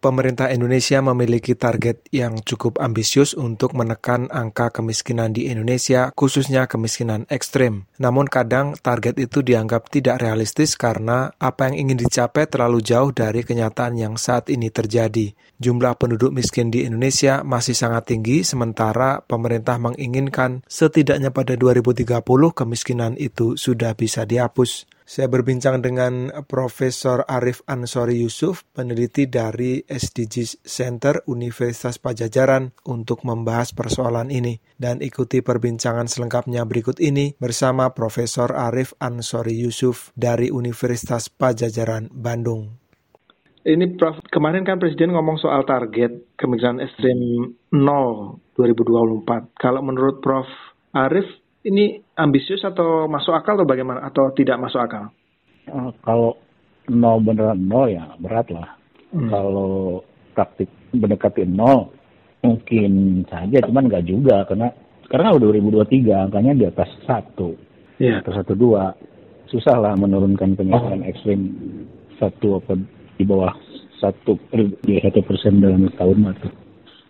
pemerintah Indonesia memiliki target yang cukup ambisius untuk menekan angka kemiskinan di Indonesia, khususnya kemiskinan ekstrim. Namun kadang target itu dianggap tidak realistis karena apa yang ingin dicapai terlalu jauh dari kenyataan yang saat ini terjadi. Jumlah penduduk miskin di Indonesia masih sangat tinggi, sementara pemerintah menginginkan setidaknya pada 2030 kemiskinan itu sudah bisa dihapus. Saya berbincang dengan Profesor Arif Ansori Yusuf, peneliti dari SDGs Center Universitas Pajajaran untuk membahas persoalan ini. Dan ikuti perbincangan selengkapnya berikut ini bersama Profesor Arif Ansori Yusuf dari Universitas Pajajaran Bandung. Ini Prof, kemarin kan Presiden ngomong soal target kemiskinan ekstrim 0 2024. Kalau menurut Prof Arif, ini ambisius atau masuk akal atau bagaimana atau tidak masuk akal? Uh, kalau nol beneran nol ya berat lah. Hmm. Kalau praktik mendekati nol mungkin saja, cuman nggak juga karena karena udah 2023 angkanya di atas satu, yeah. atau satu dua susah lah menurunkan penyebaran oh. ekstrim satu apa di bawah satu di satu persen dalam setahun tuh.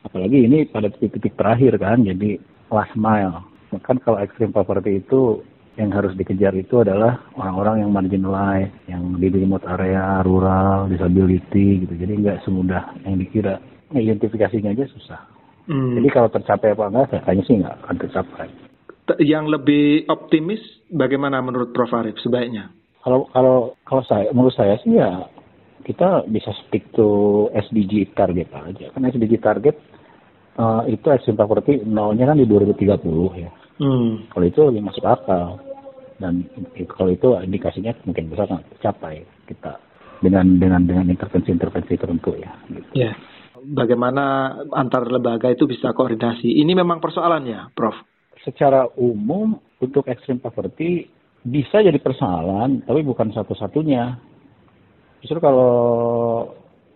Apalagi ini pada titik-titik terakhir kan, jadi last mile kan kalau ekstrim poverty itu yang harus dikejar itu adalah orang-orang yang marginalized, yang di remote area, rural, disability gitu. Jadi nggak semudah yang dikira. Identifikasinya aja susah. Hmm. Jadi kalau tercapai apa enggak, kayaknya sih nggak akan tercapai. Yang lebih optimis bagaimana menurut Prof Arif sebaiknya? Kalau kalau kalau saya menurut saya sih ya kita bisa stick to SDG target aja. Kan SDG target uh, itu ekstrim poverty nolnya kan di 2030 ya. Hmm. Kalau itu lebih masuk akal dan kalau itu indikasinya mungkin besar nggak tercapai kita dengan dengan dengan intervensi-intervensi tertentu ya. Gitu. Ya. Bagaimana antar lembaga itu bisa koordinasi? Ini memang persoalannya, Prof. Secara umum untuk ekstrim poverty bisa jadi persoalan, tapi bukan satu-satunya. Justru kalau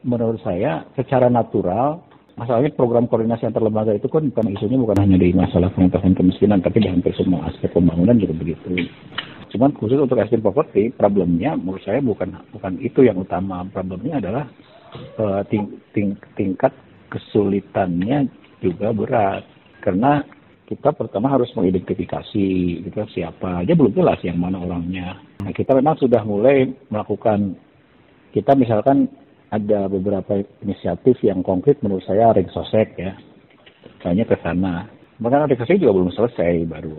menurut saya secara natural Masalahnya program koordinasi antar lembaga itu kan bukan isunya bukan hanya di masalah pengentasan kemiskinan, tapi di hampir semua aspek pembangunan juga begitu. Cuman khusus untuk ekstrim poverty, problemnya menurut saya bukan bukan itu yang utama. Problemnya adalah uh, ting, ting, tingkat kesulitannya juga berat. Karena kita pertama harus mengidentifikasi gitu, siapa aja belum jelas yang mana orangnya. Nah, kita memang sudah mulai melakukan kita misalkan ada beberapa inisiatif yang konkret menurut saya Ring Sosek ya. Kayaknya ke sana. Bahkan Ring Sosek juga belum selesai, baru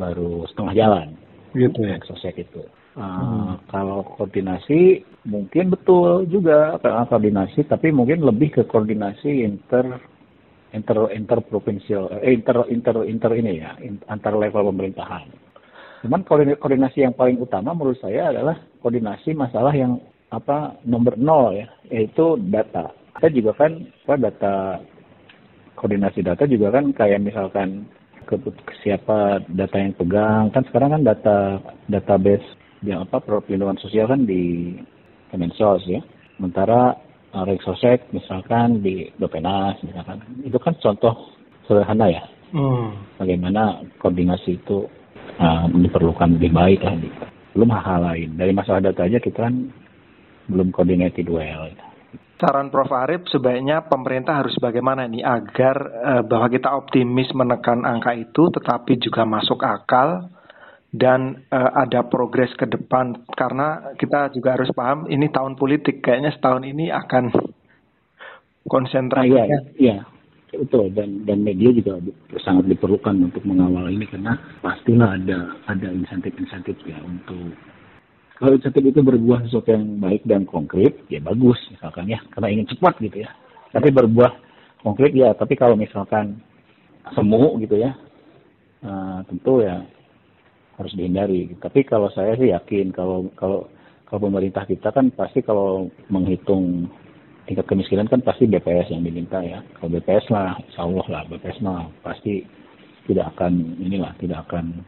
baru setengah jalan. Gitu ya. Sosek itu. Uh, hmm. Kalau koordinasi mungkin betul juga koordinasi, tapi mungkin lebih ke koordinasi inter inter inter provinsial eh, inter inter inter ini ya antar level pemerintahan. Cuman koordinasi yang paling utama menurut saya adalah koordinasi masalah yang apa nomor nol ya yaitu data. Kita juga kan apa data koordinasi data juga kan kayak misalkan ke, ke siapa data yang pegang. Kan sekarang kan data database yang apa perlindungan sosial kan di Kemensos ya. Sementara uh, Rexosek misalkan di Dopenas misalkan. Itu kan contoh sederhana ya. Hmm. bagaimana koordinasi itu uh, diperlukan lebih baik lah gitu. belum hal-hal lain. Dari masalah data aja kita kan belum coordinated well. Saran Prof. Arif sebaiknya pemerintah harus bagaimana ini agar uh, bahwa kita optimis menekan angka itu tetapi juga masuk akal dan uh, ada progres ke depan karena kita juga harus paham ini tahun politik kayaknya setahun ini akan konsentrasi. Ah, iya, iya, betul dan dan media juga sangat diperlukan untuk mengawal ini karena pastilah ada ada insentif-insentif ya untuk kalau insentif itu berbuah sesuatu yang baik dan konkret, ya bagus misalkan ya, karena ingin cepat gitu ya. Tapi berbuah konkret ya, tapi kalau misalkan semu gitu ya, uh, tentu ya harus dihindari. Tapi kalau saya sih yakin kalau kalau kalau pemerintah kita kan pasti kalau menghitung tingkat kemiskinan kan pasti BPS yang diminta ya. Kalau BPS lah, insya Allah lah BPS mah pasti tidak akan inilah tidak akan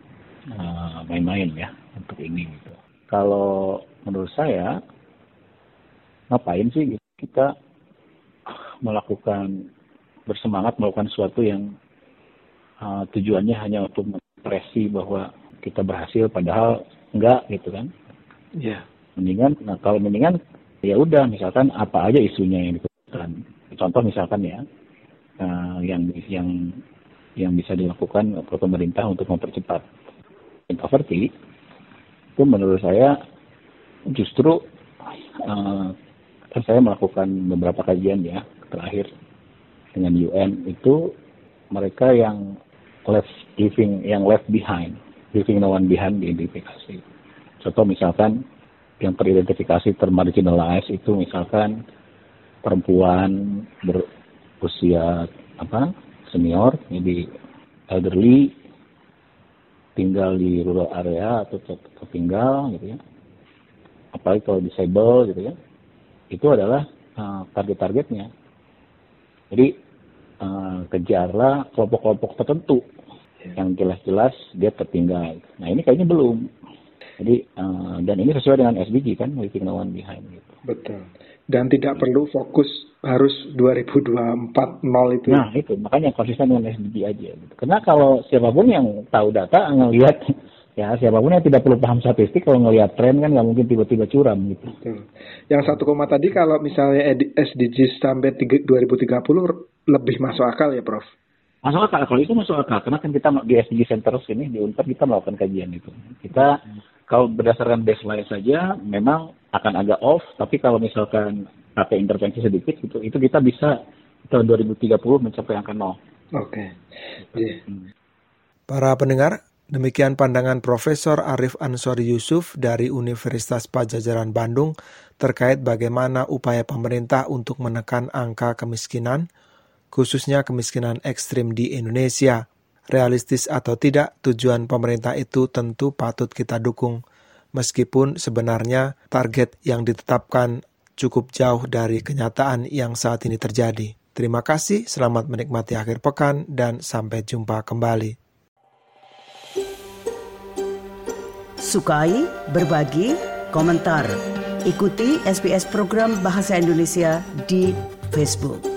eh, main-main uh, ya untuk ini gitu kalau menurut saya ngapain sih kita melakukan bersemangat melakukan sesuatu yang uh, tujuannya hanya untuk mengekspresi bahwa kita berhasil padahal enggak gitu kan. Iya. Yeah. Mendingan nah kalau mendingan ya udah misalkan apa aja isunya yang dikeluarkan. Contoh misalkan ya uh, yang yang yang bisa dilakukan oleh pemerintah untuk mempercepat poverty itu menurut saya justru uh, saya melakukan beberapa kajian ya terakhir dengan UN itu mereka yang left living yang left behind living no one behind diidentifikasi contoh misalkan yang teridentifikasi termarginalized itu misalkan perempuan berusia apa senior jadi elderly tinggal di rural area atau tertinggal gitu ya apalagi kalau disable gitu ya itu adalah uh, target-targetnya. Jadi uh, kejarlah kelompok-kelompok tertentu ya. yang jelas-jelas dia tertinggal. Nah ini kayaknya belum. Jadi uh, dan ini sesuai dengan SDG kan, leaving no one behind gitu. Betul. Dan tidak perlu fokus harus 2024 nol itu. Nah itu makanya konsisten dengan SDG aja. Gitu. Karena kalau siapa pun yang tahu data ngelihat ya siapa pun yang tidak perlu paham statistik kalau ngelihat tren kan nggak mungkin tiba-tiba curam gitu. Betul. Yang satu koma tadi kalau misalnya SDGs sampai 2030 lebih masuk akal ya Prof? Masuk akal, kalau itu masuk akal. Karena kan kita di SDG Center ini di Unpad kita melakukan kajian itu. Kita kalau berdasarkan baseline saja memang akan agak off, tapi kalau misalkan pakai intervensi sedikit itu itu kita bisa tahun 2030 mencapai angka nol. Oke. Okay. Yeah. Para pendengar, Demikian pandangan Profesor Arif Ansori Yusuf dari Universitas Pajajaran Bandung terkait bagaimana upaya pemerintah untuk menekan angka kemiskinan, khususnya kemiskinan ekstrim di Indonesia. Realistis atau tidak, tujuan pemerintah itu tentu patut kita dukung, meskipun sebenarnya target yang ditetapkan cukup jauh dari kenyataan yang saat ini terjadi. Terima kasih, selamat menikmati akhir pekan, dan sampai jumpa kembali. Sukai, berbagi, komentar. Ikuti SBS program Bahasa Indonesia di Facebook.